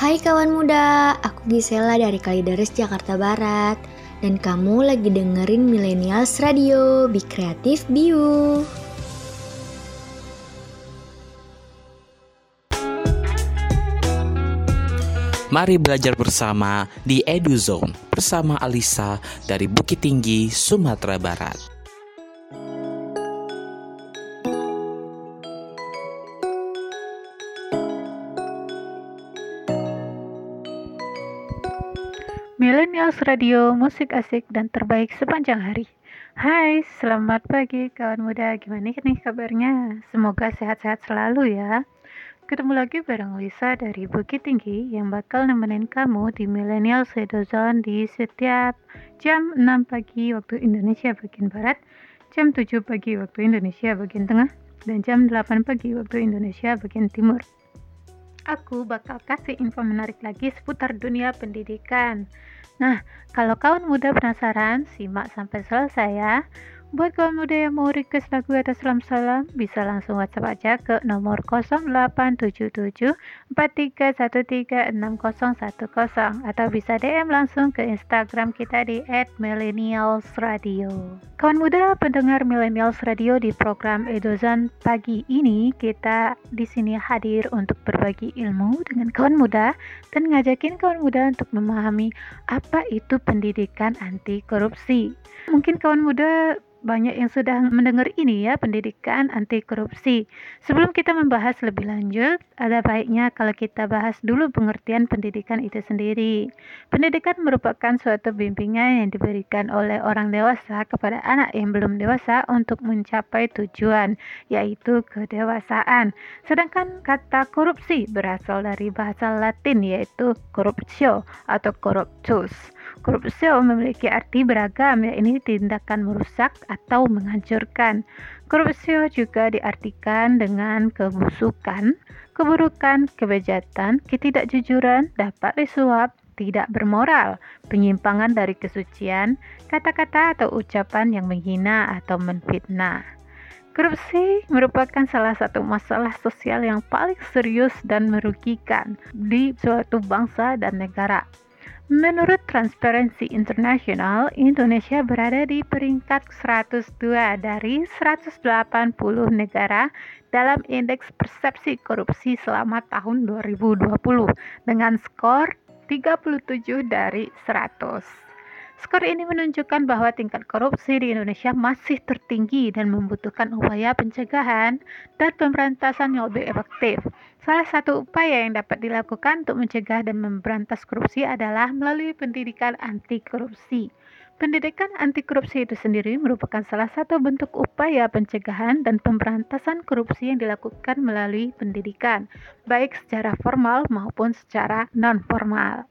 Hai kawan muda, aku Gisela dari Kalideres Jakarta Barat dan kamu lagi dengerin Millennials Radio, Be Kreatif Biu. Mari belajar bersama di EduZone bersama Alisa dari Bukit Tinggi, Sumatera Barat. Radio, musik asik dan terbaik sepanjang hari. Hai, selamat pagi kawan muda. Gimana nih kabarnya? Semoga sehat-sehat selalu ya. Ketemu lagi bareng Lisa dari Bukit Tinggi yang bakal nemenin kamu di Millennial Radio Zone di setiap jam 6 pagi waktu Indonesia bagian Barat, jam 7 pagi waktu Indonesia bagian Tengah, dan jam 8 pagi waktu Indonesia bagian Timur. Aku bakal kasih info menarik lagi seputar dunia pendidikan. Nah, kalau kawan muda penasaran, simak sampai selesai ya. Buat kawan muda yang mau request lagu atas salam salam, bisa langsung WhatsApp aja ke nomor 0877 43136010 atau bisa DM langsung ke Instagram kita di @millennialsradio. Kawan muda pendengar Millennials Radio di program Edozan pagi ini kita di sini hadir untuk berbagi ilmu dengan kawan muda dan ngajakin kawan muda untuk memahami apa itu pendidikan anti korupsi. Mungkin kawan muda banyak yang sudah mendengar ini ya, pendidikan anti korupsi. Sebelum kita membahas lebih lanjut, ada baiknya kalau kita bahas dulu pengertian pendidikan itu sendiri. Pendidikan merupakan suatu bimbingan yang diberikan oleh orang dewasa kepada anak yang belum dewasa untuk mencapai tujuan, yaitu kedewasaan. Sedangkan kata korupsi berasal dari bahasa Latin yaitu corruptio atau corruptus. Korupsi memiliki arti beragam, yaitu tindakan merusak atau menghancurkan. Korupsi juga diartikan dengan kebusukan, keburukan, kebejatan, ketidakjujuran, dapat disuap, tidak bermoral, penyimpangan dari kesucian, kata-kata atau ucapan yang menghina atau menfitnah. Korupsi merupakan salah satu masalah sosial yang paling serius dan merugikan di suatu bangsa dan negara. Menurut Transparency International, Indonesia berada di peringkat 102 dari 180 negara dalam indeks persepsi korupsi selama tahun 2020 dengan skor 37 dari 100. Skor ini menunjukkan bahwa tingkat korupsi di Indonesia masih tertinggi dan membutuhkan upaya pencegahan dan pemberantasan yang lebih efektif. Salah satu upaya yang dapat dilakukan untuk mencegah dan memberantas korupsi adalah melalui pendidikan anti korupsi. Pendidikan anti korupsi itu sendiri merupakan salah satu bentuk upaya pencegahan dan pemberantasan korupsi yang dilakukan melalui pendidikan, baik secara formal maupun secara non-formal.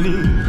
你。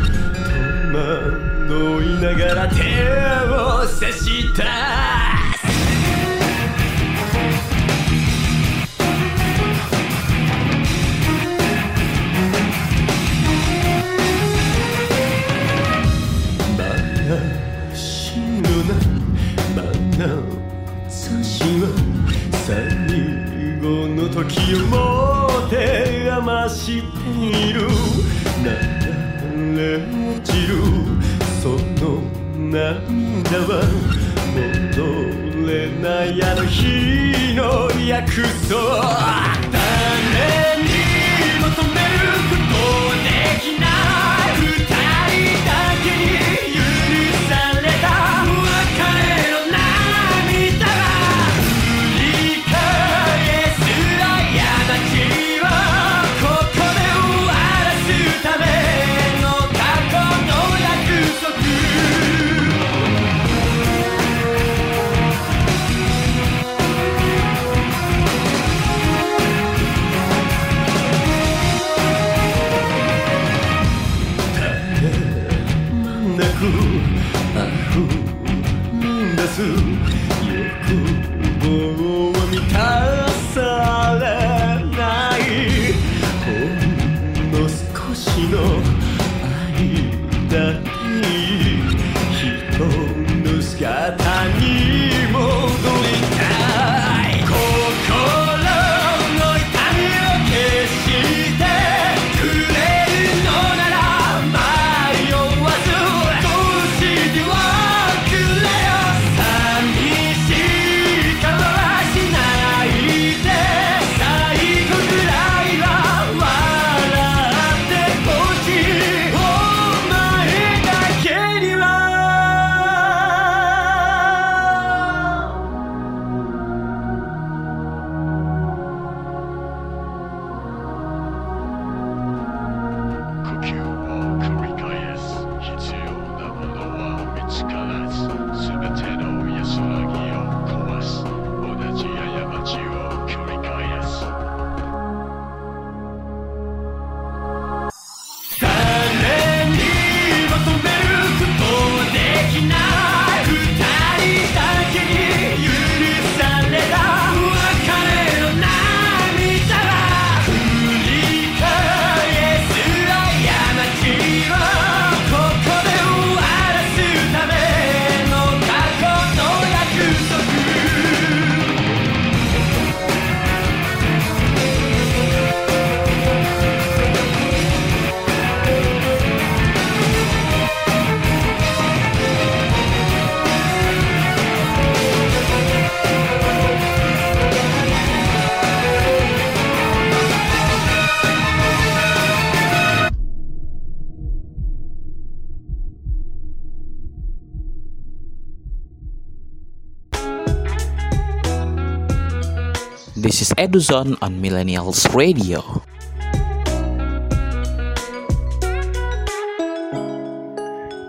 This is Eduzone on Millennials Radio.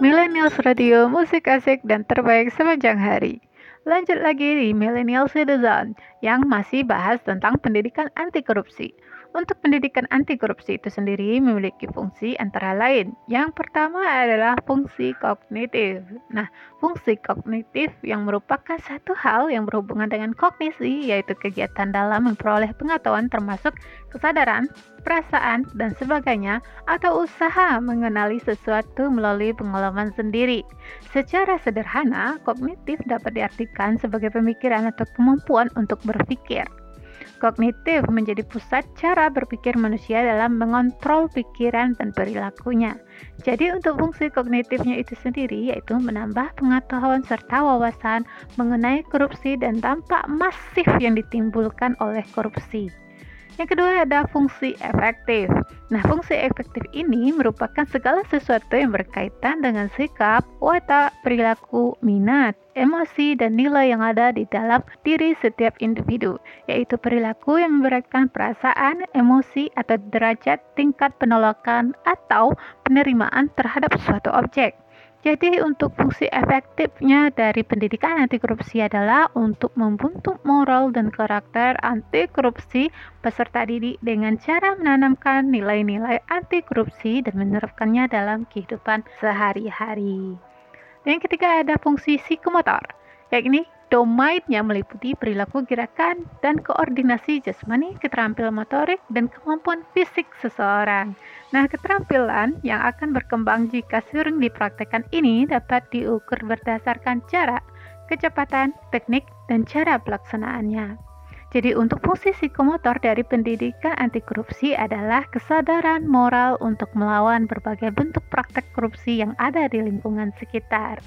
Millennials Radio, musik asik dan terbaik sepanjang hari. Lanjut lagi di Millennials Citizen yang masih bahas tentang pendidikan anti korupsi. Untuk pendidikan anti korupsi itu sendiri memiliki fungsi antara lain. Yang pertama adalah fungsi kognitif. Nah, fungsi kognitif yang merupakan satu hal yang berhubungan dengan kognisi, yaitu kegiatan dalam memperoleh pengetahuan termasuk kesadaran, perasaan, dan sebagainya, atau usaha mengenali sesuatu melalui pengalaman sendiri. Secara sederhana, kognitif dapat diartikan sebagai pemikiran atau kemampuan untuk berpikir. Kognitif menjadi pusat cara berpikir manusia dalam mengontrol pikiran dan perilakunya. Jadi untuk fungsi kognitifnya itu sendiri yaitu menambah pengetahuan serta wawasan mengenai korupsi dan dampak masif yang ditimbulkan oleh korupsi. Yang kedua ada fungsi efektif. Nah, fungsi efektif ini merupakan segala sesuatu yang berkaitan dengan sikap, watak, perilaku, minat, emosi, dan nilai yang ada di dalam diri setiap individu, yaitu perilaku yang memberikan perasaan, emosi, atau derajat tingkat penolakan atau penerimaan terhadap suatu objek. Jadi untuk fungsi efektifnya dari pendidikan anti korupsi adalah untuk membentuk moral dan karakter anti korupsi peserta didik dengan cara menanamkan nilai-nilai anti korupsi dan menerapkannya dalam kehidupan sehari-hari. Yang ketiga ada fungsi psikomotor, yakni Domainnya meliputi perilaku gerakan dan koordinasi jasmani, keterampilan motorik, dan kemampuan fisik seseorang. Nah, keterampilan yang akan berkembang jika sering dipraktekkan ini dapat diukur berdasarkan cara, kecepatan, teknik, dan cara pelaksanaannya. Jadi untuk fungsi psikomotor dari pendidikan anti korupsi adalah kesadaran moral untuk melawan berbagai bentuk praktek korupsi yang ada di lingkungan sekitar.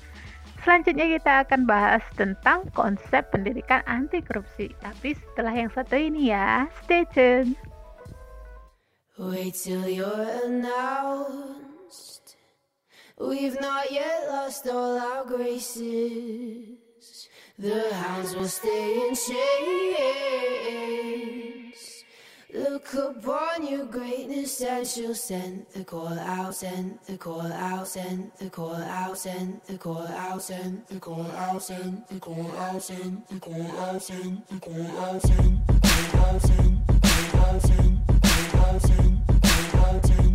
Selanjutnya kita akan bahas tentang konsep pendidikan anti korupsi. Tapi setelah yang satu ini ya, stay tune. Wait till you're announced. We've not yet lost all our graces. The hounds will stay in chains. Look upon your greatness and she'll send the call out, send the call out, send the call out, send the call out, send the call out, send the call out, send the call out, send the call out, send the call out, send the call out, send the call out, send the call out, send the call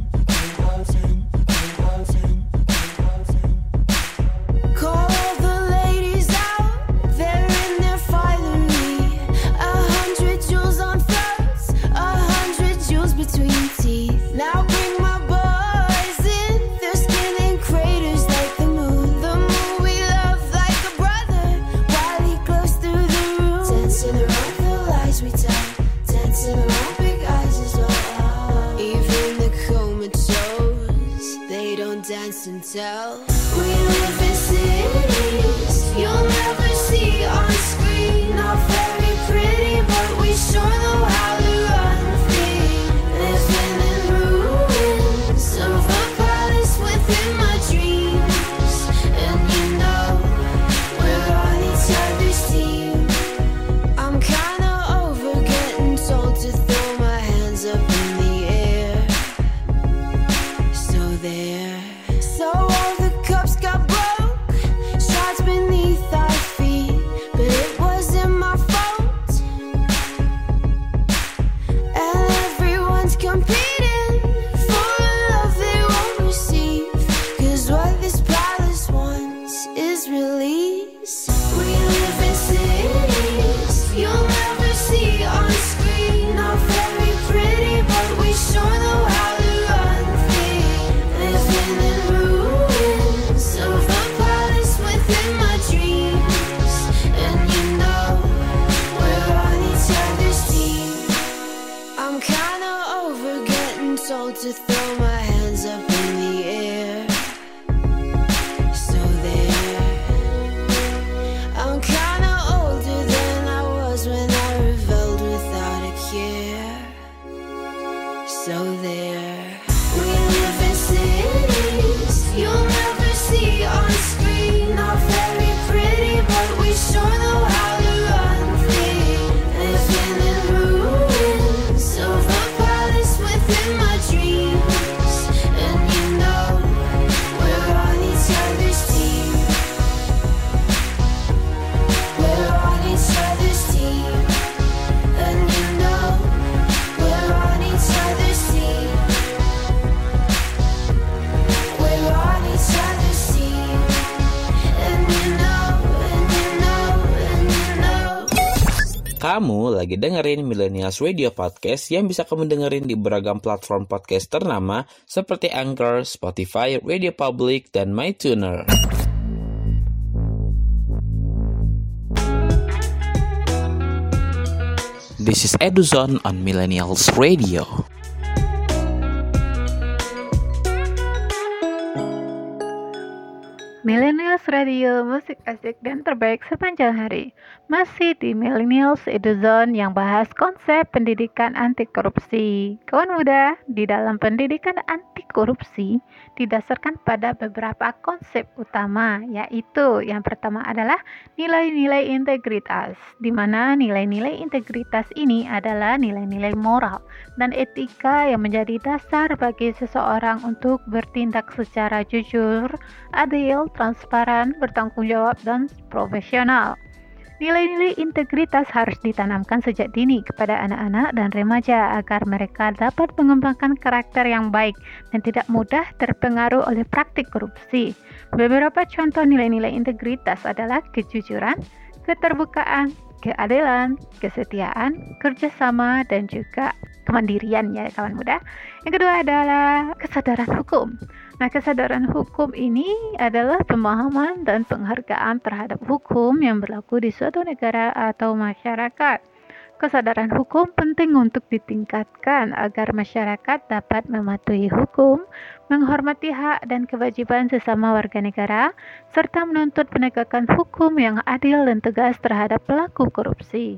lagi dengerin Millennials Radio Podcast yang bisa kamu dengerin di beragam platform podcast ternama seperti Anchor, Spotify, Radio Public, dan MyTuner. This is Eduzon on Millennials Radio. Millennials Radio, musik asik dan terbaik sepanjang hari. Masih di Millennials Eduzone yang bahas konsep pendidikan anti korupsi. Kawan muda, di dalam pendidikan anti korupsi didasarkan pada beberapa konsep utama, yaitu yang pertama adalah nilai-nilai integritas, di mana nilai-nilai integritas ini adalah nilai-nilai moral dan etika yang menjadi dasar bagi seseorang untuk bertindak secara jujur, adil, transparan, bertanggung jawab, dan profesional. Nilai-nilai integritas harus ditanamkan sejak dini kepada anak-anak dan remaja agar mereka dapat mengembangkan karakter yang baik dan tidak mudah terpengaruh oleh praktik korupsi. Beberapa contoh nilai-nilai integritas adalah kejujuran, keterbukaan, keadilan, kesetiaan, kerjasama, dan juga kemandirian ya kawan muda. Yang kedua adalah kesadaran hukum. Nah, kesadaran hukum ini adalah pemahaman dan penghargaan terhadap hukum yang berlaku di suatu negara atau masyarakat. Kesadaran hukum penting untuk ditingkatkan agar masyarakat dapat mematuhi hukum, menghormati hak dan kewajiban sesama warga negara, serta menuntut penegakan hukum yang adil dan tegas terhadap pelaku korupsi.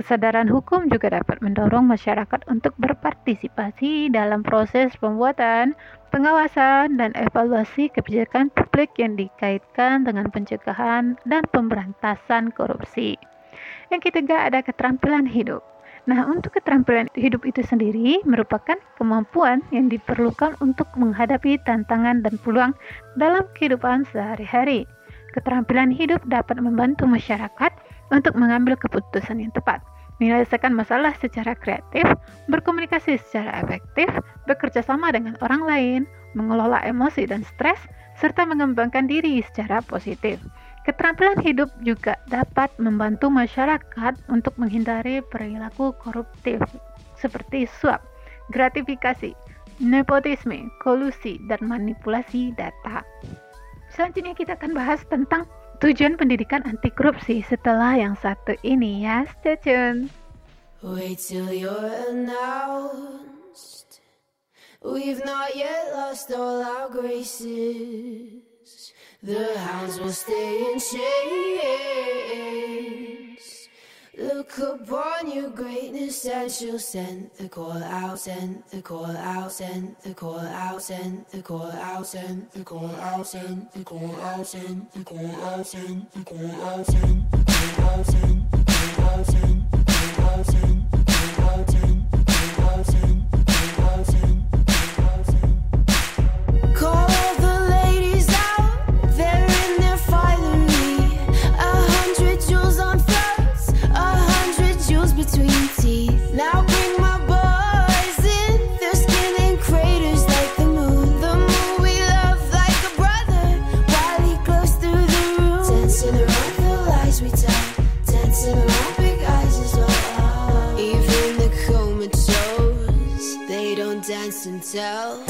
Kesadaran hukum juga dapat mendorong masyarakat untuk berpartisipasi dalam proses pembuatan, pengawasan, dan evaluasi kebijakan publik yang dikaitkan dengan pencegahan dan pemberantasan korupsi. Yang ketiga ada keterampilan hidup. Nah, untuk keterampilan hidup itu sendiri merupakan kemampuan yang diperlukan untuk menghadapi tantangan dan peluang dalam kehidupan sehari-hari. Keterampilan hidup dapat membantu masyarakat untuk mengambil keputusan yang tepat, menyelesaikan masalah secara kreatif, berkomunikasi secara efektif, bekerja sama dengan orang lain, mengelola emosi dan stres, serta mengembangkan diri secara positif. Keterampilan hidup juga dapat membantu masyarakat untuk menghindari perilaku koruptif seperti suap, gratifikasi, nepotisme, kolusi, dan manipulasi data. Selanjutnya kita akan bahas tentang tujuan pendidikan anti korupsi setelah yang satu ini ya. Stay tune. Wait till you're announced. We've not yet lost all our graces. The hounds will stay in chains. Look upon your greatness and she'll send the call out, send the call out, send the call out, send the call out, send the call out, send the call out, send the call out, send the call out, send the call out, send the call out, send the call out, send the call out, send the call out, send tell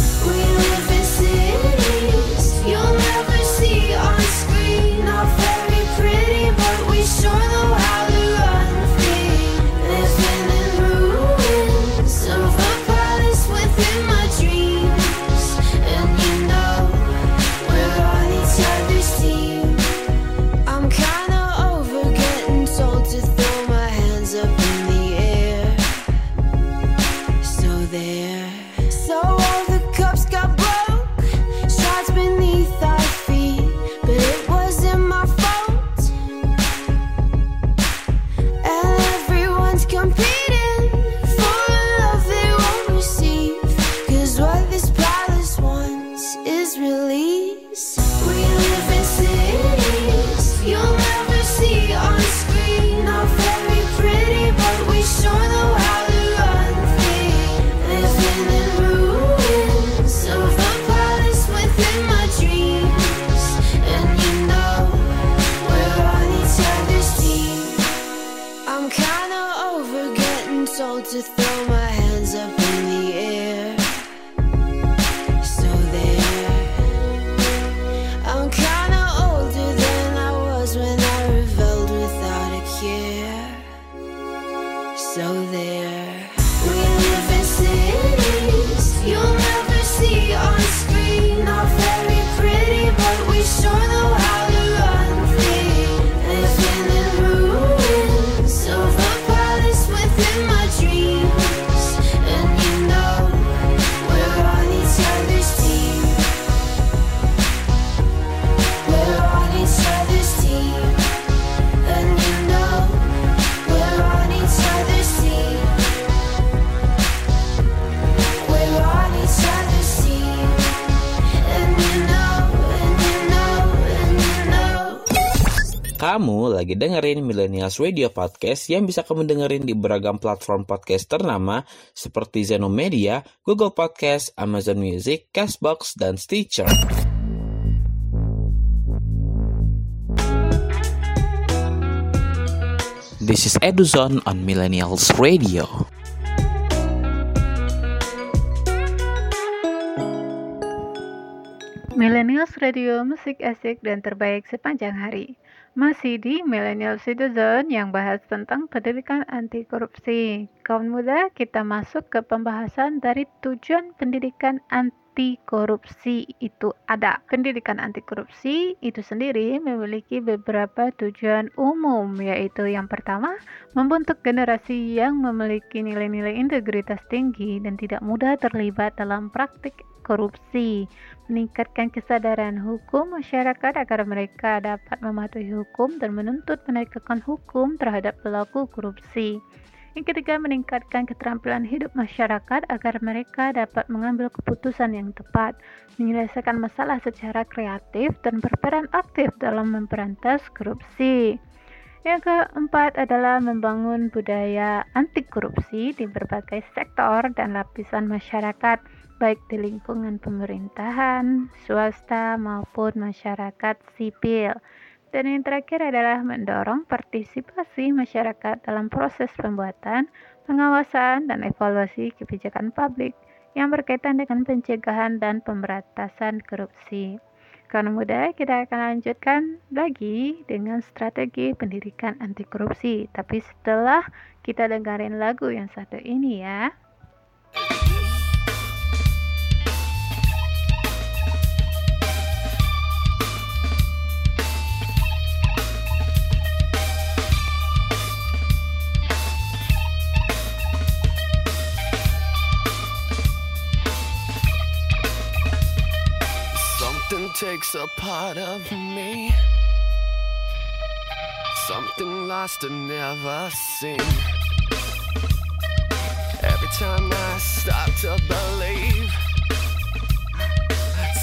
dengerin Millennials Radio Podcast yang bisa kamu dengerin di beragam platform podcast ternama seperti Zeno Media, Google Podcast, Amazon Music, Castbox, dan Stitcher. This is Eduzone on Millennials Radio. Millennials Radio musik asik dan terbaik sepanjang hari. Masih di Millennial Citizen yang bahas tentang pendidikan anti korupsi. Kaum muda, kita masuk ke pembahasan dari tujuan pendidikan anti korupsi itu ada. Pendidikan anti korupsi itu sendiri memiliki beberapa tujuan umum, yaitu yang pertama, membentuk generasi yang memiliki nilai-nilai integritas tinggi dan tidak mudah terlibat dalam praktik korupsi, meningkatkan kesadaran hukum masyarakat agar mereka dapat mematuhi hukum dan menuntut penegakan hukum terhadap pelaku korupsi. Yang ketiga, meningkatkan keterampilan hidup masyarakat agar mereka dapat mengambil keputusan yang tepat, menyelesaikan masalah secara kreatif, dan berperan aktif dalam memberantas korupsi. Yang keempat adalah membangun budaya anti korupsi di berbagai sektor dan lapisan masyarakat baik di lingkungan pemerintahan, swasta, maupun masyarakat sipil. Dan yang terakhir adalah mendorong partisipasi masyarakat dalam proses pembuatan, pengawasan, dan evaluasi kebijakan publik yang berkaitan dengan pencegahan dan pemberantasan korupsi. Karena muda, kita akan lanjutkan lagi dengan strategi pendidikan anti korupsi. Tapi setelah kita dengerin lagu yang satu ini ya. Takes a part of me. Something lost and never seen. Every time I start to believe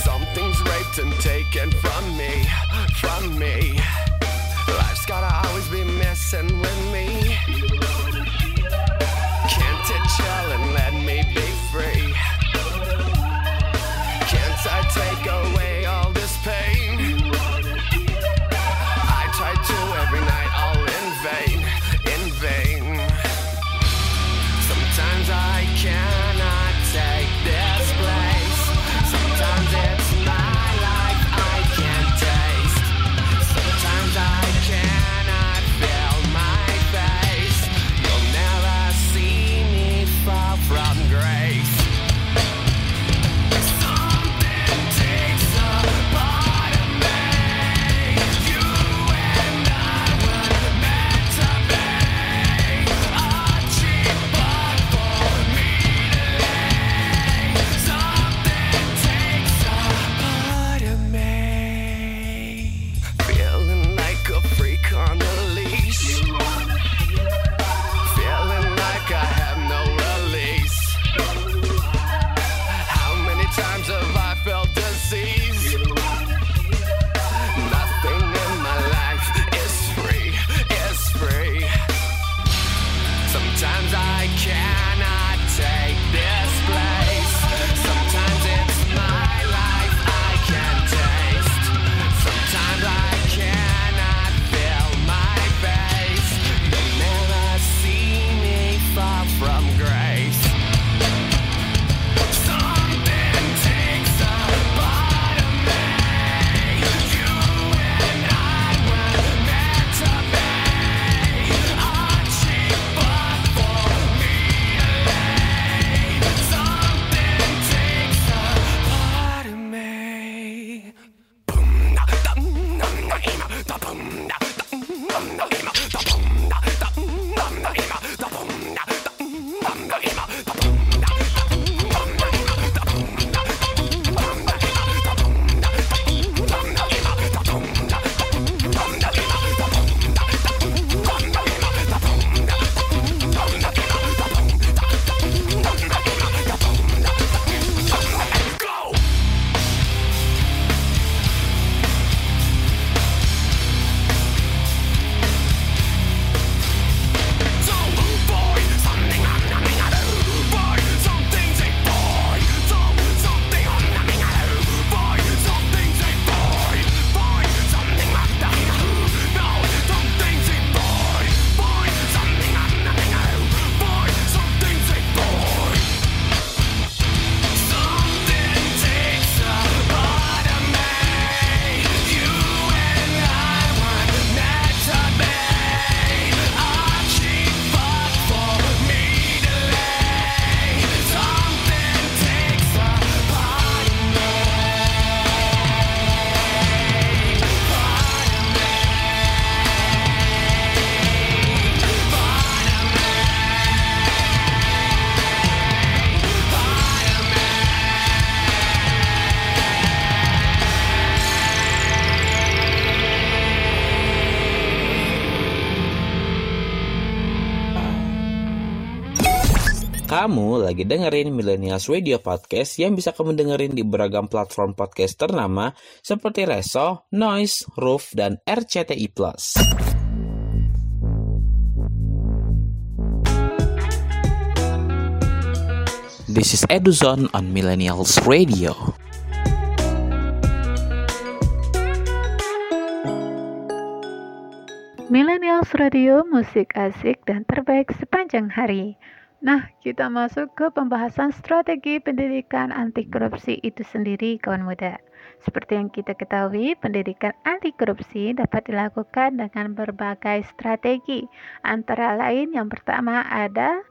something's raped and taken from me, from me. Lagi dengerin Millennials Radio Podcast yang bisa kamu dengerin di beragam platform podcast ternama seperti Reso, Noise, Roof, dan RCTI+. This is Eduzon on Millennials Radio. Millennials Radio, musik asik dan terbaik sepanjang hari. Nah, kita masuk ke pembahasan strategi pendidikan anti korupsi itu sendiri, kawan muda. Seperti yang kita ketahui, pendidikan anti korupsi dapat dilakukan dengan berbagai strategi. Antara lain, yang pertama ada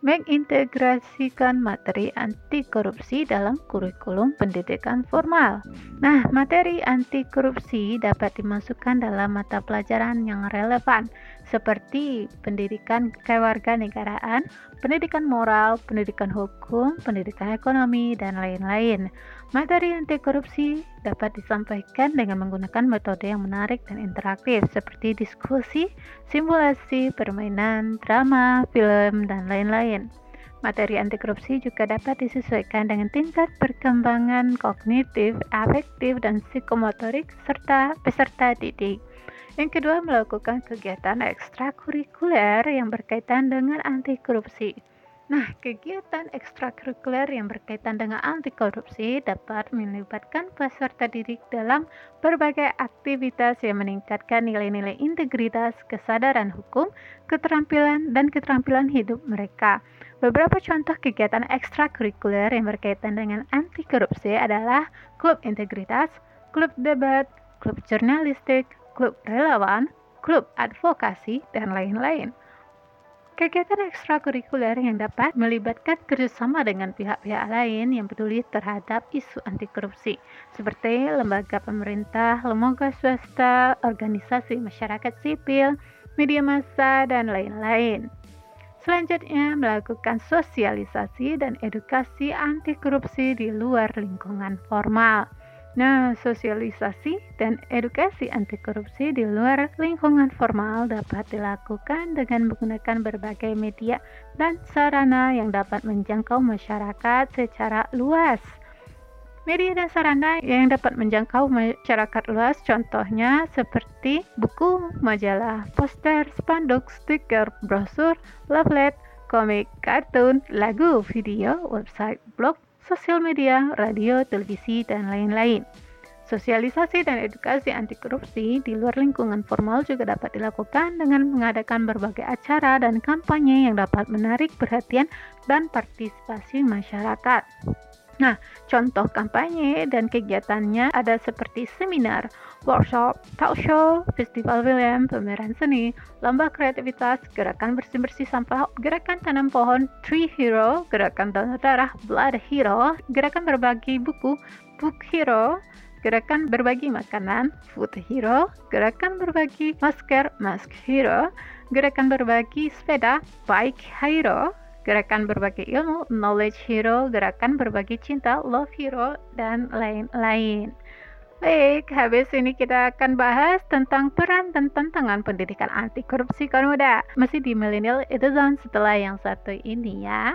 mengintegrasikan materi anti korupsi dalam kurikulum pendidikan formal. Nah, materi anti korupsi dapat dimasukkan dalam mata pelajaran yang relevan seperti pendidikan kewarganegaraan, pendidikan moral, pendidikan hukum, pendidikan ekonomi, dan lain-lain. Materi anti korupsi dapat disampaikan dengan menggunakan metode yang menarik dan interaktif seperti diskusi, simulasi, permainan, drama, film, dan lain-lain. Materi anti korupsi juga dapat disesuaikan dengan tingkat perkembangan kognitif, afektif, dan psikomotorik serta peserta didik. Yang kedua, melakukan kegiatan ekstrakurikuler yang berkaitan dengan anti korupsi. Nah, kegiatan ekstrakurikuler yang berkaitan dengan anti korupsi dapat melibatkan peserta didik dalam berbagai aktivitas yang meningkatkan nilai-nilai integritas, kesadaran hukum, keterampilan, dan keterampilan hidup mereka. Beberapa contoh kegiatan ekstrakurikuler yang berkaitan dengan anti korupsi adalah klub integritas, klub debat, klub jurnalistik, klub relawan, klub advokasi, dan lain-lain. Kegiatan ekstrakurikuler yang dapat melibatkan kerjasama dengan pihak-pihak lain yang peduli terhadap isu anti korupsi, seperti lembaga pemerintah, lembaga swasta, organisasi masyarakat sipil, media massa, dan lain-lain. Selanjutnya, melakukan sosialisasi dan edukasi anti korupsi di luar lingkungan formal. Nah, sosialisasi dan edukasi anti korupsi di luar lingkungan formal dapat dilakukan dengan menggunakan berbagai media dan sarana yang dapat menjangkau masyarakat secara luas. Media dan sarana yang dapat menjangkau masyarakat luas contohnya seperti buku, majalah, poster, spanduk, stiker, brosur, leaflet, komik, kartun, lagu, video, website, blog, sosial media, radio, televisi, dan lain-lain. Sosialisasi dan edukasi anti korupsi di luar lingkungan formal juga dapat dilakukan dengan mengadakan berbagai acara dan kampanye yang dapat menarik perhatian dan partisipasi masyarakat. Nah, contoh kampanye dan kegiatannya ada seperti seminar, workshop, talk show, festival film, pameran seni, lomba kreativitas, gerakan bersih-bersih sampah, gerakan tanam pohon, Tree Hero, gerakan donor darah, Blood Hero, gerakan berbagi buku, Book Hero, gerakan berbagi makanan, Food Hero, gerakan berbagi masker, Mask Hero, gerakan berbagi sepeda, Bike Hero, gerakan berbagi ilmu, knowledge hero, gerakan berbagi cinta, love hero, dan lain-lain. Baik, habis ini kita akan bahas tentang peran dan tantangan pendidikan anti korupsi kaum muda. Masih di Millennial itu setelah yang satu ini ya.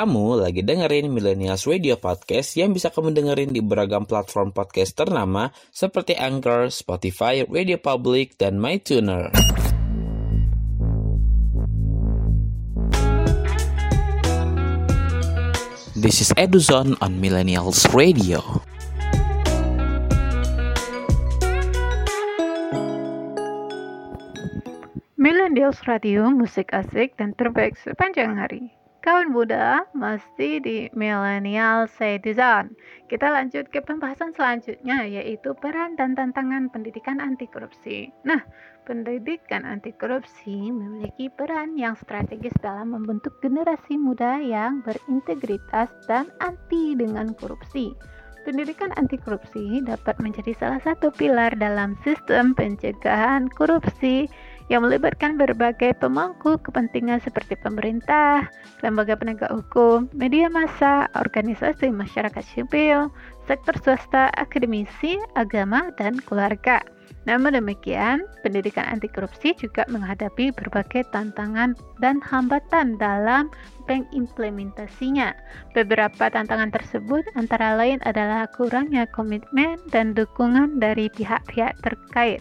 Kamu lagi dengerin Millennials Radio Podcast yang bisa kamu dengerin di beragam platform podcast ternama seperti Anchor, Spotify, Radio Public, dan MyTuner. This is Eduzon on Millennials Radio. Millennials Radio, musik asik dan terbaik sepanjang hari. Kawan muda, masih di Millennial Citizen. Kita lanjut ke pembahasan selanjutnya, yaitu peran dan tantangan pendidikan anti korupsi. Nah, pendidikan anti korupsi memiliki peran yang strategis dalam membentuk generasi muda yang berintegritas dan anti dengan korupsi. Pendidikan anti korupsi dapat menjadi salah satu pilar dalam sistem pencegahan korupsi yang melibatkan berbagai pemangku kepentingan seperti pemerintah, lembaga penegak hukum, media massa, organisasi masyarakat sipil, sektor swasta, akademisi, agama, dan keluarga. Namun demikian, pendidikan anti korupsi juga menghadapi berbagai tantangan dan hambatan dalam pengimplementasinya. Beberapa tantangan tersebut antara lain adalah kurangnya komitmen dan dukungan dari pihak-pihak terkait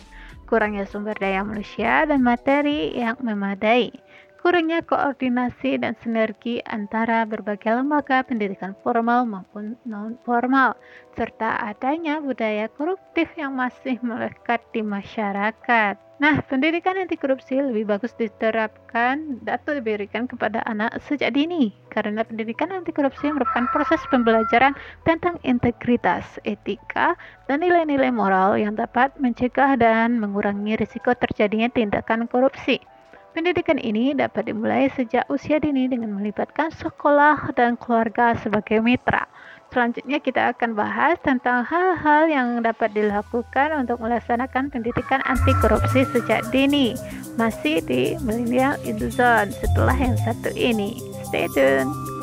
kurangnya sumber daya manusia dan materi yang memadai, kurangnya koordinasi dan sinergi antara berbagai lembaga pendidikan formal maupun non-formal, serta adanya budaya koruptif yang masih melekat di masyarakat. Nah, pendidikan anti korupsi lebih bagus diterapkan atau diberikan kepada anak sejak dini karena pendidikan anti korupsi merupakan proses pembelajaran tentang integritas, etika, dan nilai-nilai moral yang dapat mencegah dan mengurangi risiko terjadinya tindakan korupsi. Pendidikan ini dapat dimulai sejak usia dini dengan melibatkan sekolah dan keluarga sebagai mitra. Selanjutnya kita akan bahas tentang hal-hal yang dapat dilakukan untuk melaksanakan pendidikan anti korupsi sejak dini. Masih di Millennial Zone setelah yang satu ini. Stay tuned.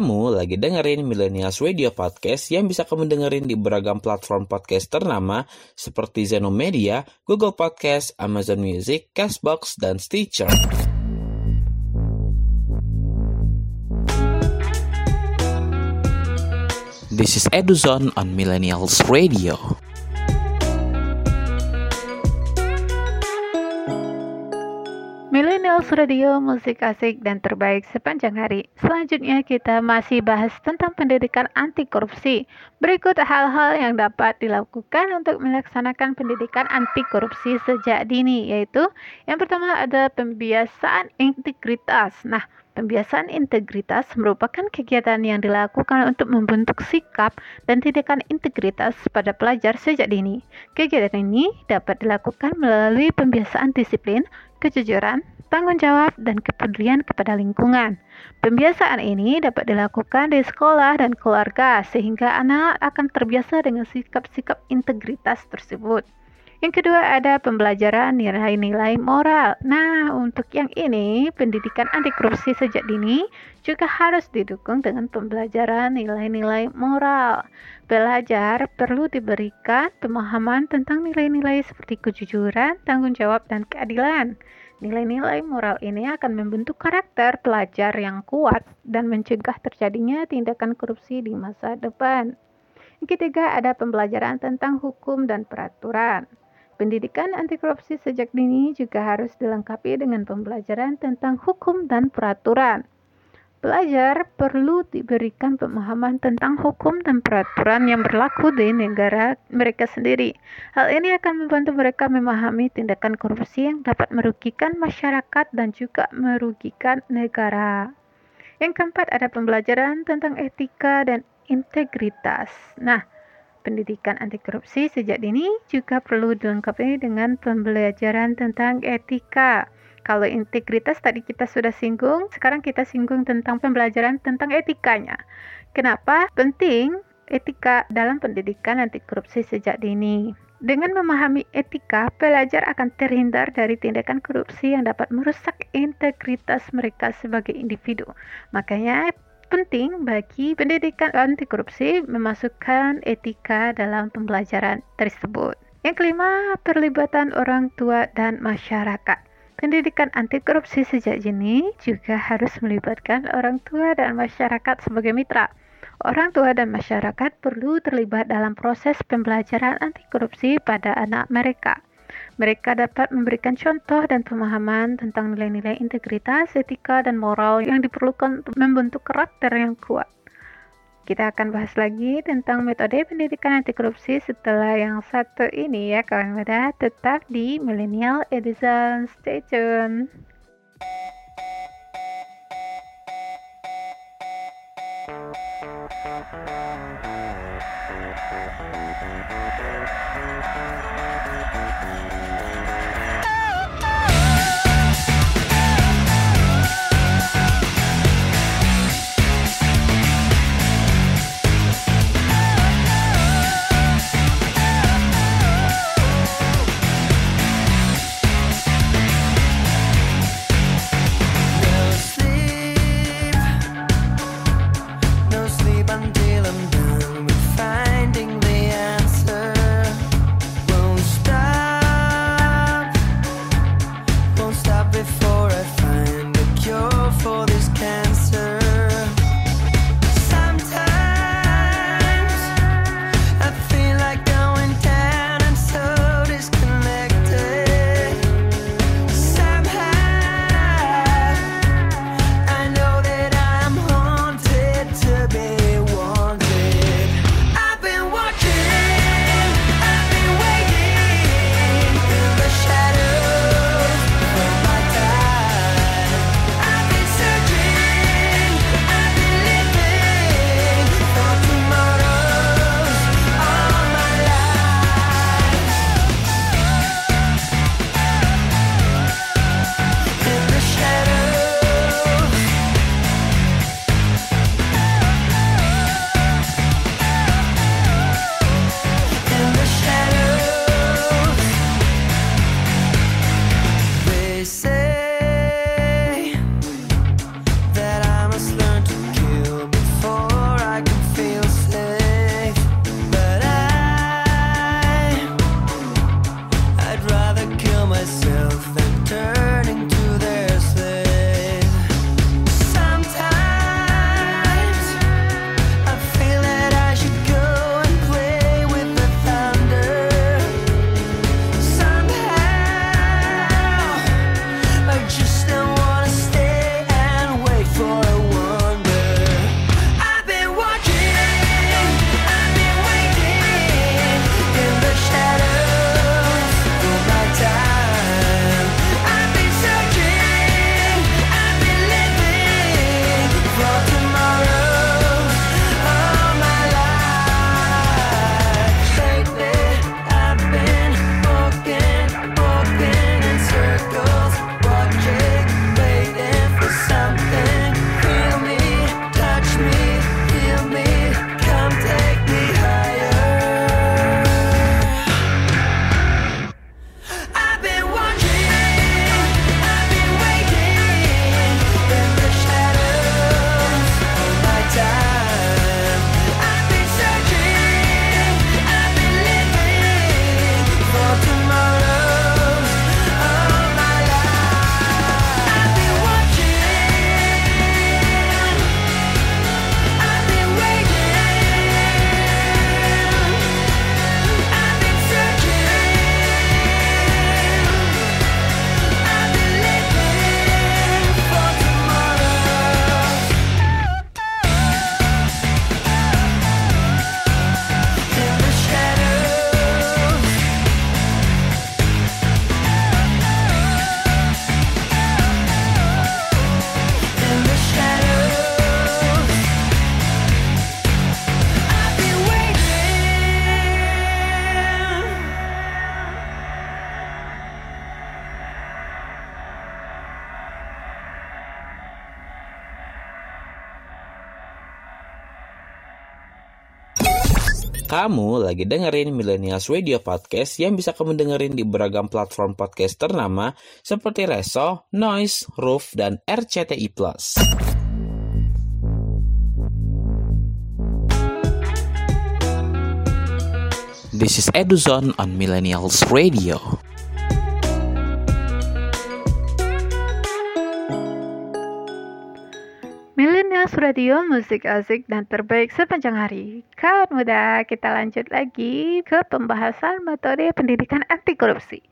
Kamu lagi dengerin Millennials Radio Podcast yang bisa kamu dengerin di beragam platform podcast ternama seperti Zeno Media, Google Podcast, Amazon Music, Castbox, dan Stitcher. This is Eduzone on Millennials Radio. Radio musik asik dan terbaik sepanjang hari. Selanjutnya kita masih bahas tentang pendidikan anti korupsi. Berikut hal-hal yang dapat dilakukan untuk melaksanakan pendidikan anti korupsi sejak dini yaitu yang pertama ada pembiasaan integritas. Nah, Pembiasaan integritas merupakan kegiatan yang dilakukan untuk membentuk sikap dan tindakan integritas pada pelajar sejak dini. Kegiatan ini dapat dilakukan melalui pembiasaan disiplin, kejujuran, tanggung jawab, dan kepedulian kepada lingkungan. Pembiasaan ini dapat dilakukan di sekolah dan keluarga sehingga anak akan terbiasa dengan sikap-sikap integritas tersebut. Yang kedua ada pembelajaran nilai-nilai moral. Nah, untuk yang ini, pendidikan anti korupsi sejak dini juga harus didukung dengan pembelajaran nilai-nilai moral. Belajar perlu diberikan pemahaman tentang nilai-nilai seperti kejujuran, tanggung jawab, dan keadilan. Nilai-nilai moral ini akan membentuk karakter pelajar yang kuat dan mencegah terjadinya tindakan korupsi di masa depan. Yang ketiga ada pembelajaran tentang hukum dan peraturan. Pendidikan anti korupsi sejak dini juga harus dilengkapi dengan pembelajaran tentang hukum dan peraturan. Pelajar perlu diberikan pemahaman tentang hukum dan peraturan yang berlaku di negara mereka sendiri. Hal ini akan membantu mereka memahami tindakan korupsi yang dapat merugikan masyarakat dan juga merugikan negara. Yang keempat ada pembelajaran tentang etika dan integritas. Nah, pendidikan anti korupsi sejak dini juga perlu dilengkapi dengan pembelajaran tentang etika. Kalau integritas tadi kita sudah singgung, sekarang kita singgung tentang pembelajaran tentang etikanya. Kenapa penting etika dalam pendidikan anti korupsi sejak dini? Dengan memahami etika, pelajar akan terhindar dari tindakan korupsi yang dapat merusak integritas mereka sebagai individu. Makanya penting bagi pendidikan anti korupsi memasukkan etika dalam pembelajaran tersebut. Yang kelima, perlibatan orang tua dan masyarakat. Pendidikan anti korupsi sejak dini juga harus melibatkan orang tua dan masyarakat sebagai mitra. Orang tua dan masyarakat perlu terlibat dalam proses pembelajaran anti korupsi pada anak mereka. Mereka dapat memberikan contoh dan pemahaman tentang nilai-nilai integritas, etika, dan moral yang diperlukan untuk membentuk karakter yang kuat. Kita akan bahas lagi tentang metode pendidikan anti korupsi setelah yang satu ini ya kawan muda. Tetap di Millennial Edition. Stay tune. No Kamu lagi dengerin Millennials Radio Podcast yang bisa kamu dengerin di beragam platform podcast ternama seperti Reso, Noise, Roof, dan RCTI+. This is Eduzon on Millennials Radio. Millennials Radio musik asik dan terbaik sepanjang hari. Kawan muda, kita lanjut lagi ke pembahasan metode pendidikan anti korupsi.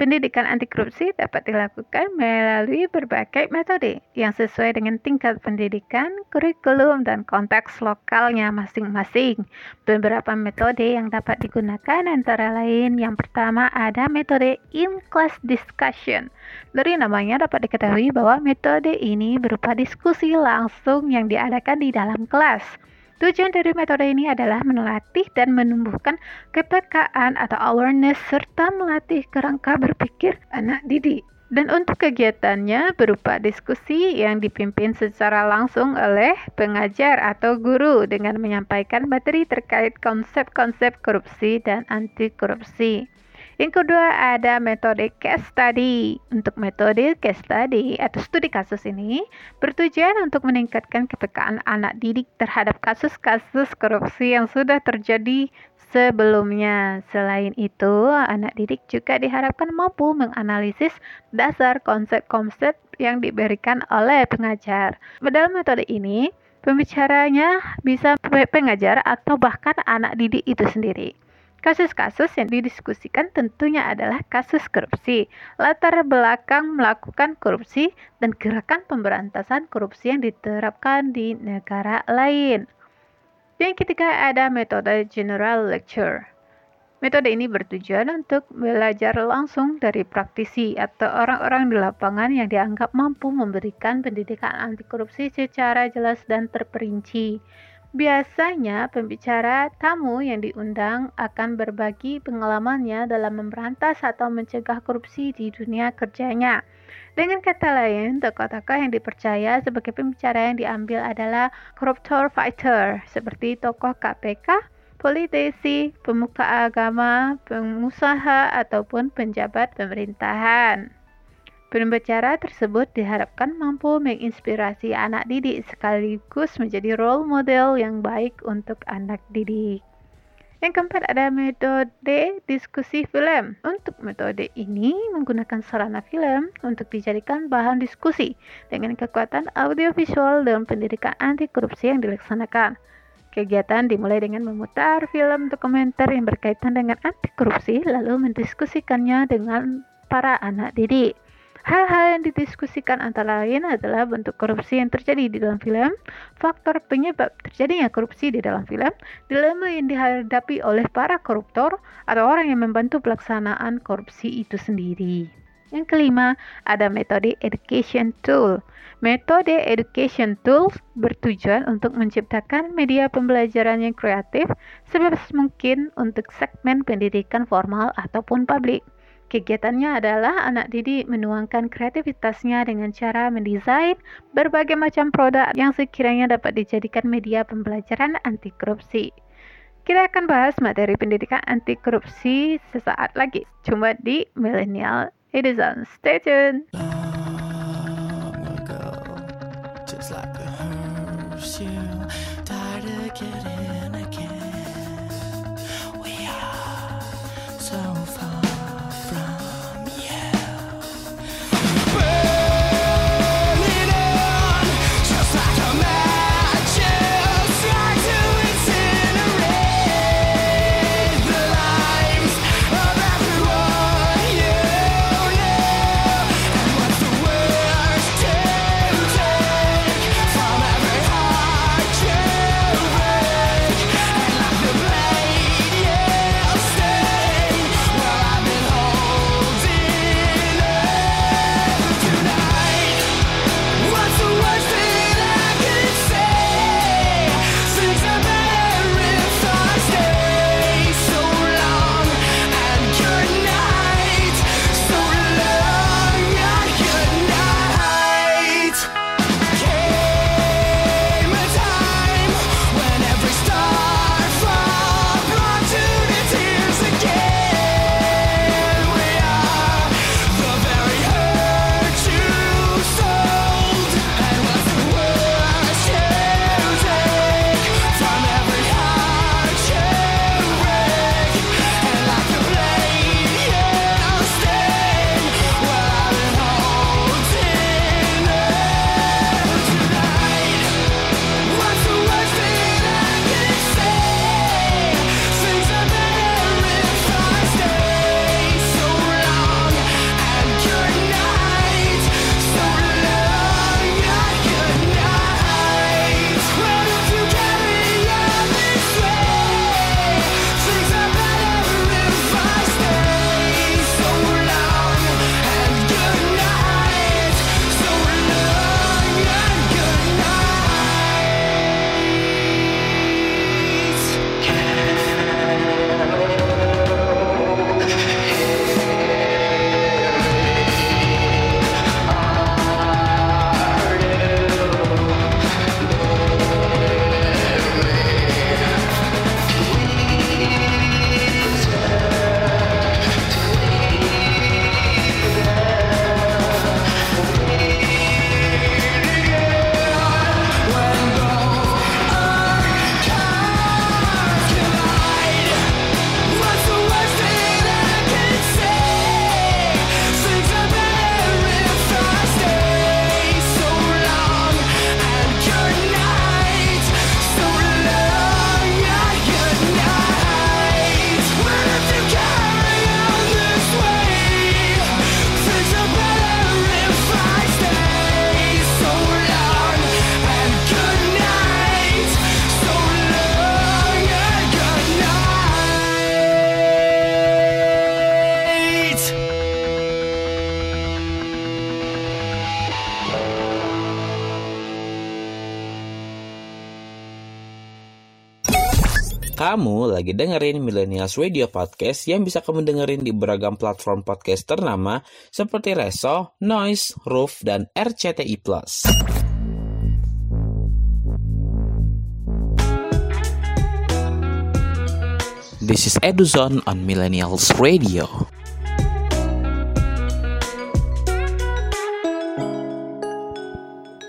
Pendidikan anti korupsi dapat dilakukan melalui berbagai metode yang sesuai dengan tingkat pendidikan, kurikulum, dan konteks lokalnya masing-masing. Beberapa metode yang dapat digunakan antara lain yang pertama ada metode in-class discussion. Dari namanya dapat diketahui bahwa metode ini berupa diskusi langsung yang diadakan di dalam kelas. Tujuan dari metode ini adalah melatih dan menumbuhkan kepekaan atau awareness serta melatih kerangka berpikir anak didik. Dan untuk kegiatannya berupa diskusi yang dipimpin secara langsung oleh pengajar atau guru dengan menyampaikan materi terkait konsep-konsep korupsi dan anti korupsi. Yang kedua ada metode case study. Untuk metode case study atau studi kasus ini bertujuan untuk meningkatkan kepekaan anak didik terhadap kasus-kasus korupsi yang sudah terjadi sebelumnya. Selain itu, anak didik juga diharapkan mampu menganalisis dasar konsep-konsep yang diberikan oleh pengajar. Dalam metode ini, pembicaranya bisa pengajar atau bahkan anak didik itu sendiri. Kasus-kasus yang didiskusikan tentunya adalah kasus korupsi, latar belakang melakukan korupsi, dan gerakan pemberantasan korupsi yang diterapkan di negara lain. Yang ketiga ada metode general lecture. Metode ini bertujuan untuk belajar langsung dari praktisi atau orang-orang di lapangan yang dianggap mampu memberikan pendidikan anti korupsi secara jelas dan terperinci. Biasanya, pembicara tamu yang diundang akan berbagi pengalamannya dalam memberantas atau mencegah korupsi di dunia kerjanya. Dengan kata lain, tokoh-tokoh yang dipercaya sebagai pembicara yang diambil adalah koruptor fighter, seperti tokoh KPK, politisi, pemuka agama, pengusaha, ataupun penjabat pemerintahan. Pembicara tersebut diharapkan mampu menginspirasi anak didik sekaligus menjadi role model yang baik untuk anak didik. Yang keempat ada metode diskusi film. Untuk metode ini menggunakan sarana film untuk dijadikan bahan diskusi dengan kekuatan audiovisual dalam pendidikan anti korupsi yang dilaksanakan. Kegiatan dimulai dengan memutar film dokumenter yang berkaitan dengan anti korupsi lalu mendiskusikannya dengan para anak didik. Hal-hal yang didiskusikan antara lain adalah bentuk korupsi yang terjadi di dalam film, faktor penyebab terjadinya korupsi di dalam film, dilema yang dihadapi oleh para koruptor atau orang yang membantu pelaksanaan korupsi itu sendiri. Yang kelima, ada metode education tool. Metode education tools bertujuan untuk menciptakan media pembelajaran yang kreatif sebebas mungkin untuk segmen pendidikan formal ataupun publik. Kegiatannya adalah anak didik menuangkan kreativitasnya dengan cara mendesain berbagai macam produk yang sekiranya dapat dijadikan media pembelajaran anti korupsi. Kita akan bahas materi pendidikan anti korupsi sesaat lagi, cuma di Millennial Edison. Stay tuned. Long ago, just like getting dengerin Millennials Radio Podcast yang bisa kamu dengerin di beragam platform podcast ternama seperti Reso, Noise, Roof, dan RCTI+. This is Eduzone on Millennials Radio.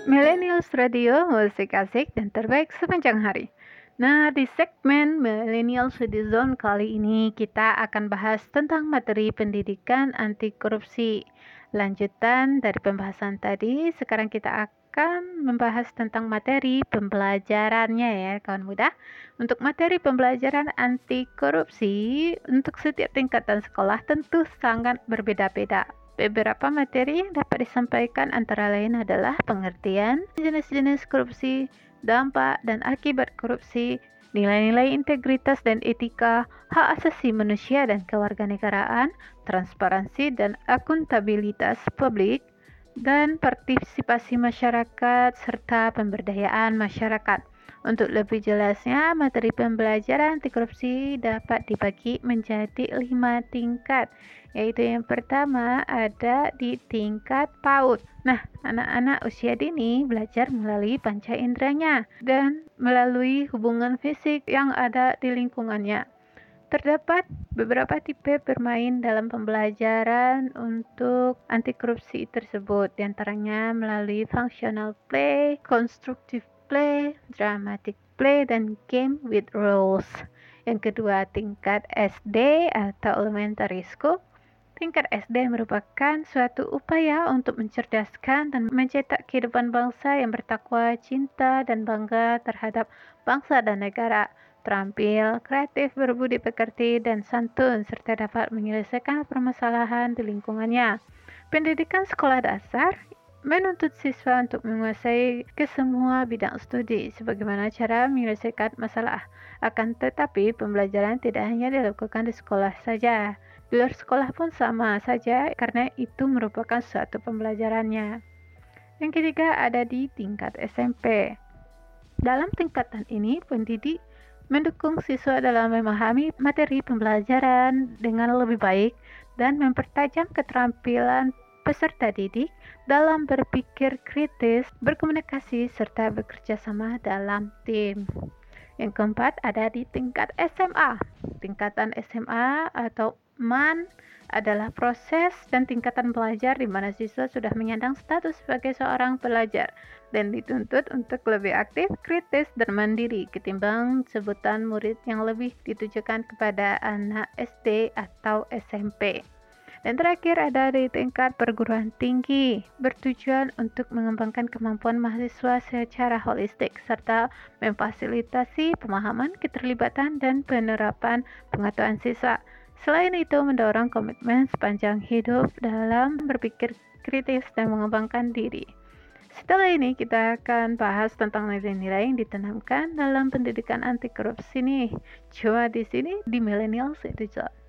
Millennials Radio, musik asik dan terbaik sepanjang hari. Nah, di segmen Millennials Radio Zone kali ini kita akan bahas tentang materi pendidikan anti korupsi. Lanjutan dari pembahasan tadi, sekarang kita akan membahas tentang materi pembelajarannya ya kawan muda. Untuk materi pembelajaran anti korupsi untuk setiap tingkatan sekolah tentu sangat berbeda-beda. Beberapa materi yang dapat disampaikan antara lain adalah pengertian jenis-jenis korupsi, dampak dan akibat korupsi, nilai-nilai integritas dan etika, hak asasi manusia dan kewarganegaraan, transparansi dan akuntabilitas publik, dan partisipasi masyarakat serta pemberdayaan masyarakat. Untuk lebih jelasnya, materi pembelajaran anti korupsi dapat dibagi menjadi lima tingkat, yaitu yang pertama ada di tingkat PAUD. Nah, anak-anak usia dini belajar melalui panca inderanya dan melalui hubungan fisik yang ada di lingkungannya. Terdapat beberapa tipe bermain dalam pembelajaran untuk anti korupsi tersebut, di antaranya melalui functional play, constructive play, dramatic play, dan game with rules. Yang kedua, tingkat SD atau elementary school. Tingkat SD merupakan suatu upaya untuk mencerdaskan dan mencetak kehidupan bangsa yang bertakwa, cinta, dan bangga terhadap bangsa dan negara. Terampil, kreatif, berbudi pekerti, dan santun, serta dapat menyelesaikan permasalahan di lingkungannya. Pendidikan sekolah dasar menuntut siswa untuk menguasai kesemua bidang studi sebagaimana cara menyelesaikan masalah. Akan tetapi, pembelajaran tidak hanya dilakukan di sekolah saja. Di luar sekolah pun sama saja karena itu merupakan suatu pembelajarannya. Yang ketiga ada di tingkat SMP. Dalam tingkatan ini, pendidik mendukung siswa dalam memahami materi pembelajaran dengan lebih baik dan mempertajam keterampilan peserta didik dalam berpikir kritis, berkomunikasi, serta bekerja sama dalam tim. Yang keempat ada di tingkat SMA. Tingkatan SMA atau MAN adalah proses dan tingkatan belajar di mana siswa sudah menyandang status sebagai seorang pelajar dan dituntut untuk lebih aktif, kritis, dan mandiri ketimbang sebutan murid yang lebih ditujukan kepada anak SD atau SMP. Dan terakhir ada di tingkat perguruan tinggi, bertujuan untuk mengembangkan kemampuan mahasiswa secara holistik serta memfasilitasi pemahaman, keterlibatan, dan penerapan pengetahuan siswa. Selain itu, mendorong komitmen sepanjang hidup dalam berpikir kritis dan mengembangkan diri. Setelah ini kita akan bahas tentang nilai-nilai yang ditanamkan dalam pendidikan anti korupsi nih. Cuma di sini di Millennials. Love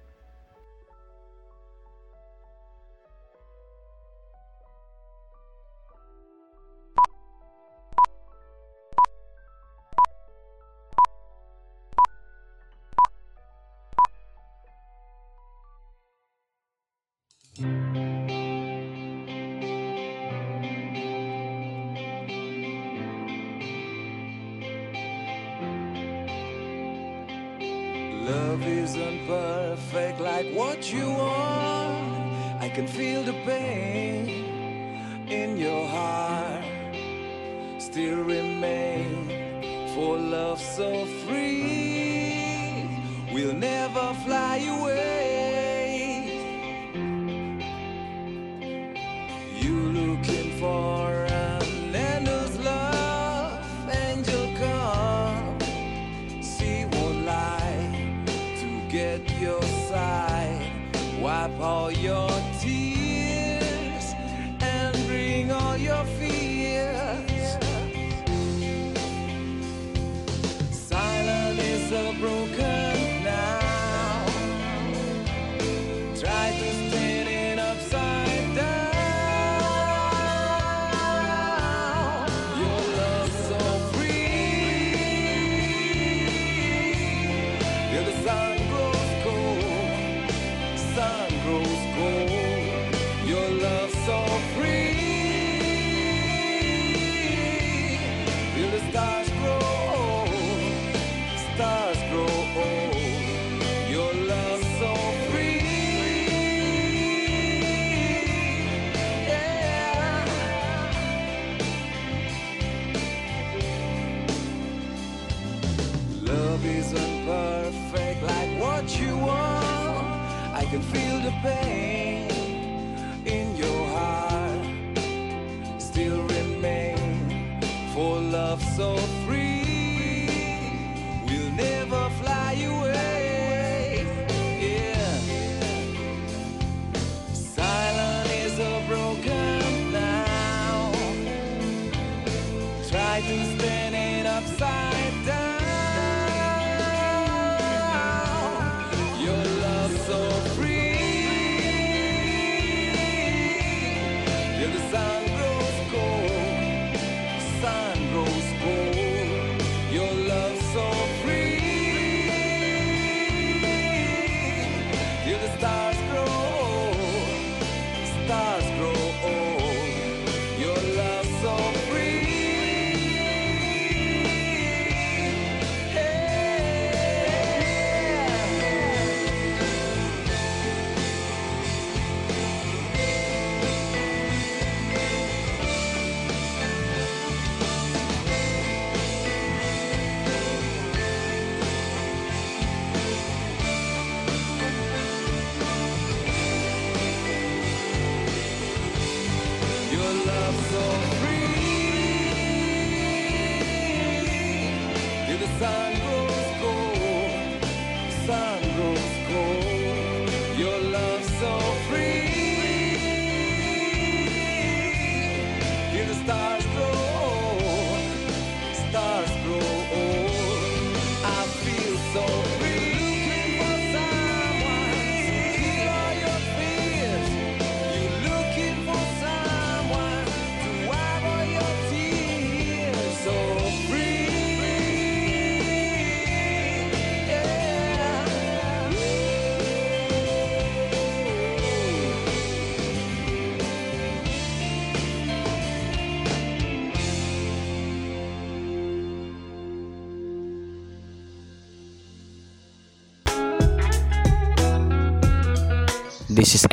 love so free.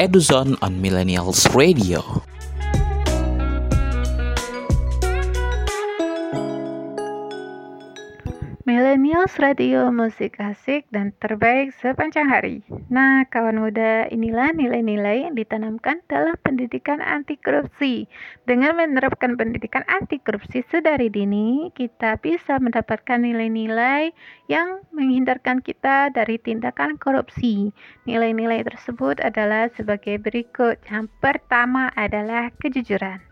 Eduzone on Millennials Radio. Millennials Radio musik asik dan terbaik sepanjang hari. Nah, kawan muda, inilah nilai-nilai yang ditanamkan dalam pendidikan anti korupsi. Dengan menerapkan pendidikan anti korupsi sedari dini, kita bisa mendapatkan nilai-nilai yang menghindarkan kita dari tindakan korupsi. Nilai-nilai tersebut adalah sebagai berikut. Yang pertama adalah kejujuran.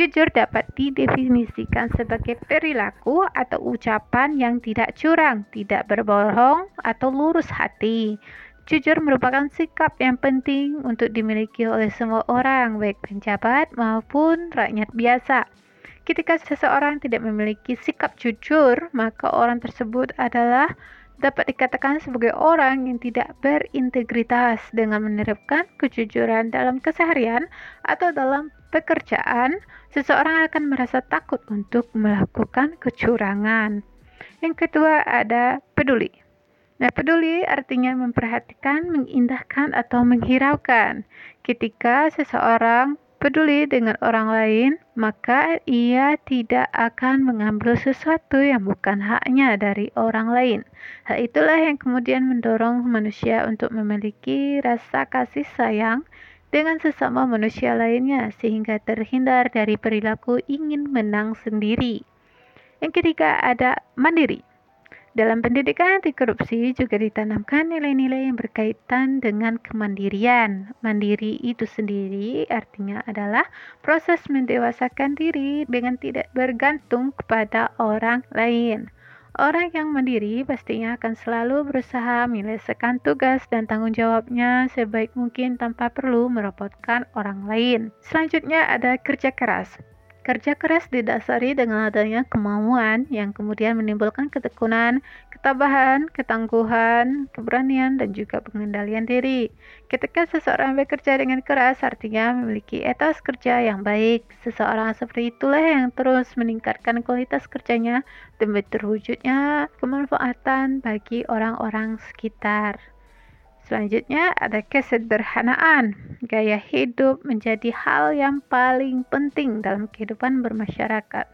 Jujur dapat didefinisikan sebagai perilaku atau ucapan yang tidak curang, tidak berbohong, atau lurus hati. Jujur merupakan sikap yang penting untuk dimiliki oleh semua orang, baik penjabat maupun rakyat biasa. Ketika seseorang tidak memiliki sikap jujur, maka orang tersebut adalah dapat dikatakan sebagai orang yang tidak berintegritas dengan menerapkan kejujuran dalam keseharian atau dalam pekerjaan, seseorang akan merasa takut untuk melakukan kecurangan. Yang kedua ada peduli. Nah, peduli artinya memperhatikan, mengindahkan, atau menghiraukan. Ketika seseorang peduli dengan orang lain, maka ia tidak akan mengambil sesuatu yang bukan haknya dari orang lain. Hal itulah yang kemudian mendorong manusia untuk memiliki rasa kasih sayang dengan sesama manusia lainnya sehingga terhindar dari perilaku ingin menang sendiri. Yang ketiga ada mandiri. Dalam pendidikan anti korupsi juga ditanamkan nilai-nilai yang berkaitan dengan kemandirian. Mandiri itu sendiri artinya adalah proses mendewasakan diri dengan tidak bergantung kepada orang lain. Orang yang mandiri pastinya akan selalu berusaha menyelesaikan tugas dan tanggung jawabnya sebaik mungkin tanpa perlu merepotkan orang lain. Selanjutnya ada kerja keras. Kerja keras didasari dengan adanya kemauan yang kemudian menimbulkan ketekunan, ketabahan, ketangguhan, keberanian, dan juga pengendalian diri. Ketika seseorang bekerja dengan keras, artinya memiliki etos kerja yang baik. Seseorang seperti itulah yang terus meningkatkan kualitas kerjanya demi terwujudnya kemanfaatan bagi orang-orang sekitar. Selanjutnya ada kesederhanaan. Gaya hidup menjadi hal yang paling penting dalam kehidupan bermasyarakat.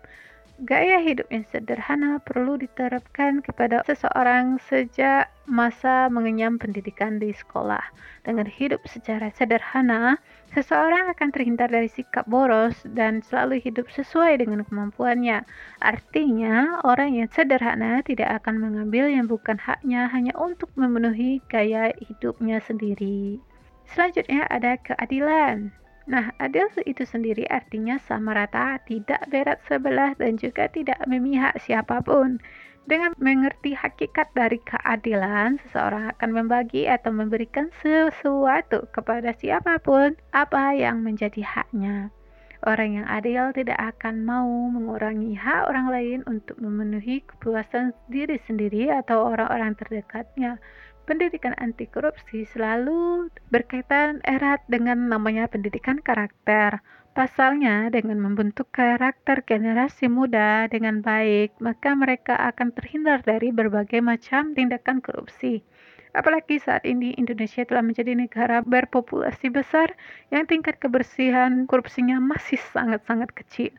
Gaya hidup yang sederhana perlu diterapkan kepada seseorang sejak masa mengenyam pendidikan di sekolah. Dengan hidup secara sederhana, seseorang akan terhindar dari sikap boros dan selalu hidup sesuai dengan kemampuannya. Artinya, orang yang sederhana tidak akan mengambil yang bukan haknya hanya untuk memenuhi gaya hidupnya sendiri. Selanjutnya ada keadilan. Nah, adil itu sendiri artinya sama rata, tidak berat sebelah dan juga tidak memihak siapa pun. Dengan mengerti hakikat dari keadilan, seseorang akan membagi atau memberikan sesuatu kepada siapa pun apa yang menjadi haknya. Orang yang adil tidak akan mau mengurangi hak orang lain untuk memenuhi kepuasan diri sendiri atau orang-orang terdekatnya pendidikan anti korupsi selalu berkaitan erat dengan namanya pendidikan karakter. Pasalnya, dengan membentuk karakter generasi muda dengan baik, maka mereka akan terhindar dari berbagai macam tindakan korupsi. Apalagi saat ini Indonesia telah menjadi negara berpopulasi besar yang tingkat kebersihan korupsinya masih sangat-sangat kecil.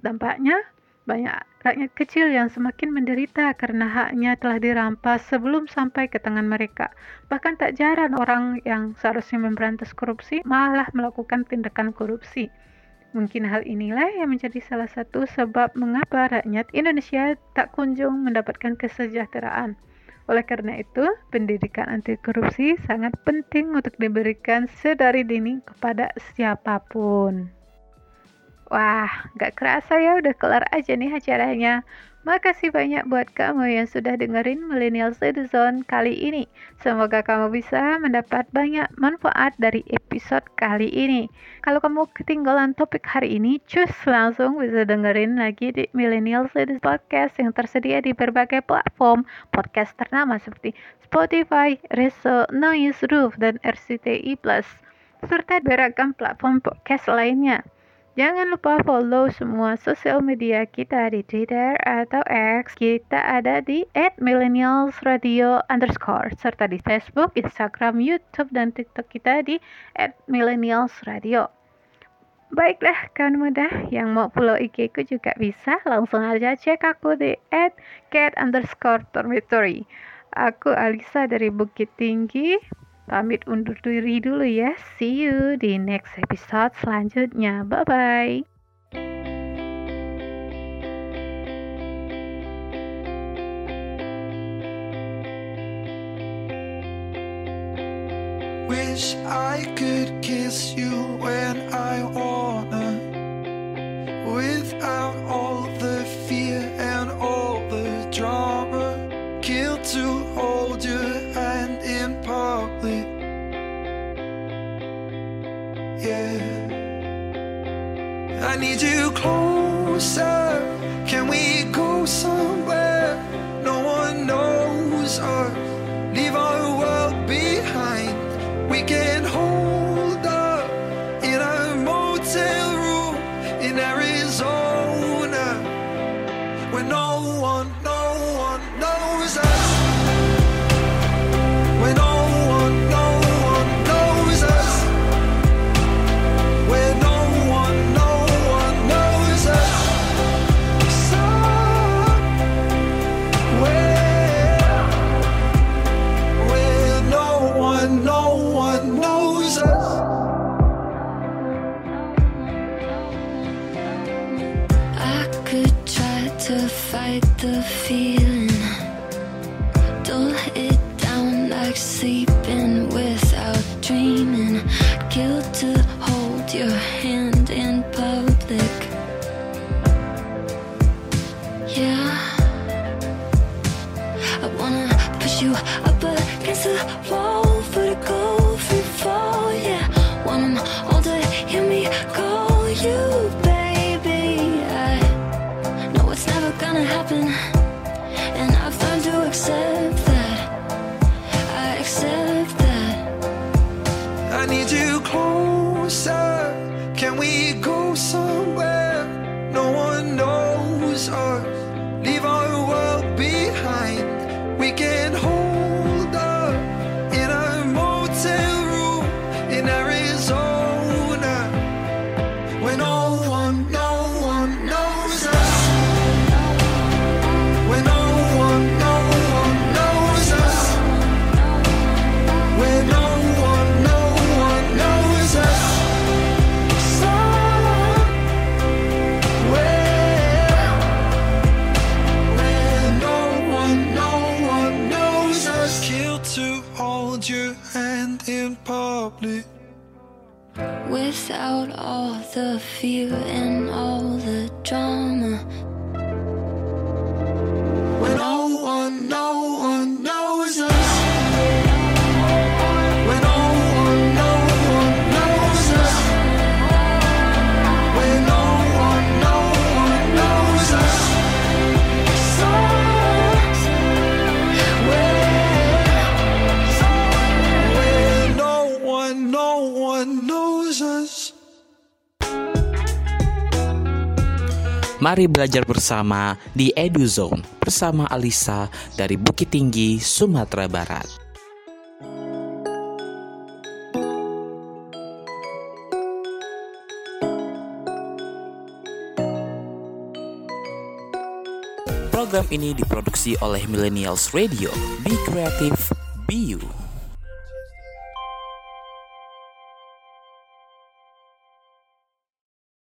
Dampaknya, banyak rakyat kecil yang semakin menderita karena haknya telah dirampas sebelum sampai ke tangan mereka. Bahkan tak jarang orang yang seharusnya memberantas korupsi malah melakukan tindakan korupsi. Mungkin hal inilah yang menjadi salah satu sebab mengapa rakyat Indonesia tak kunjung mendapatkan kesejahteraan. Oleh karena itu, pendidikan anti korupsi sangat penting untuk diberikan sedari dini kepada siapa pun. Wah, gak kerasa ya udah kelar aja nih acaranya. Makasih banyak buat kamu yang sudah dengerin Millennial Citizen kali ini. Semoga kamu bisa mendapat banyak manfaat dari episode kali ini. Kalau kamu ketinggalan topik hari ini, cus langsung bisa dengerin lagi di Millennial Citizen Podcast yang tersedia di berbagai platform podcast ternama seperti Spotify, Reso, Noise, Roof, dan RCTI+, serta beragam platform podcast lainnya. Jangan lupa follow semua sosial media kita di Twitter atau X. Kita ada di @millennialsradio underscore serta di Facebook, Instagram, YouTube, dan TikTok kita di @millennialsradio. Baiklah kan mudah yang mau follow IG ku juga bisa langsung aja cek aku di @cat underscore dormitory. Aku Alisa dari Bukit Tinggi. Pamit undur diri dulu ya. See you di next episode selanjutnya. Bye-bye. Wish I could kiss you when I wanna need you closer. Can we go somewhere? No one knows us Mari belajar bersama di EduZone bersama Alisa dari Bukit Tinggi, Sumatera Barat. Program ini diproduksi oleh Millennials Radio. Be creative, be you.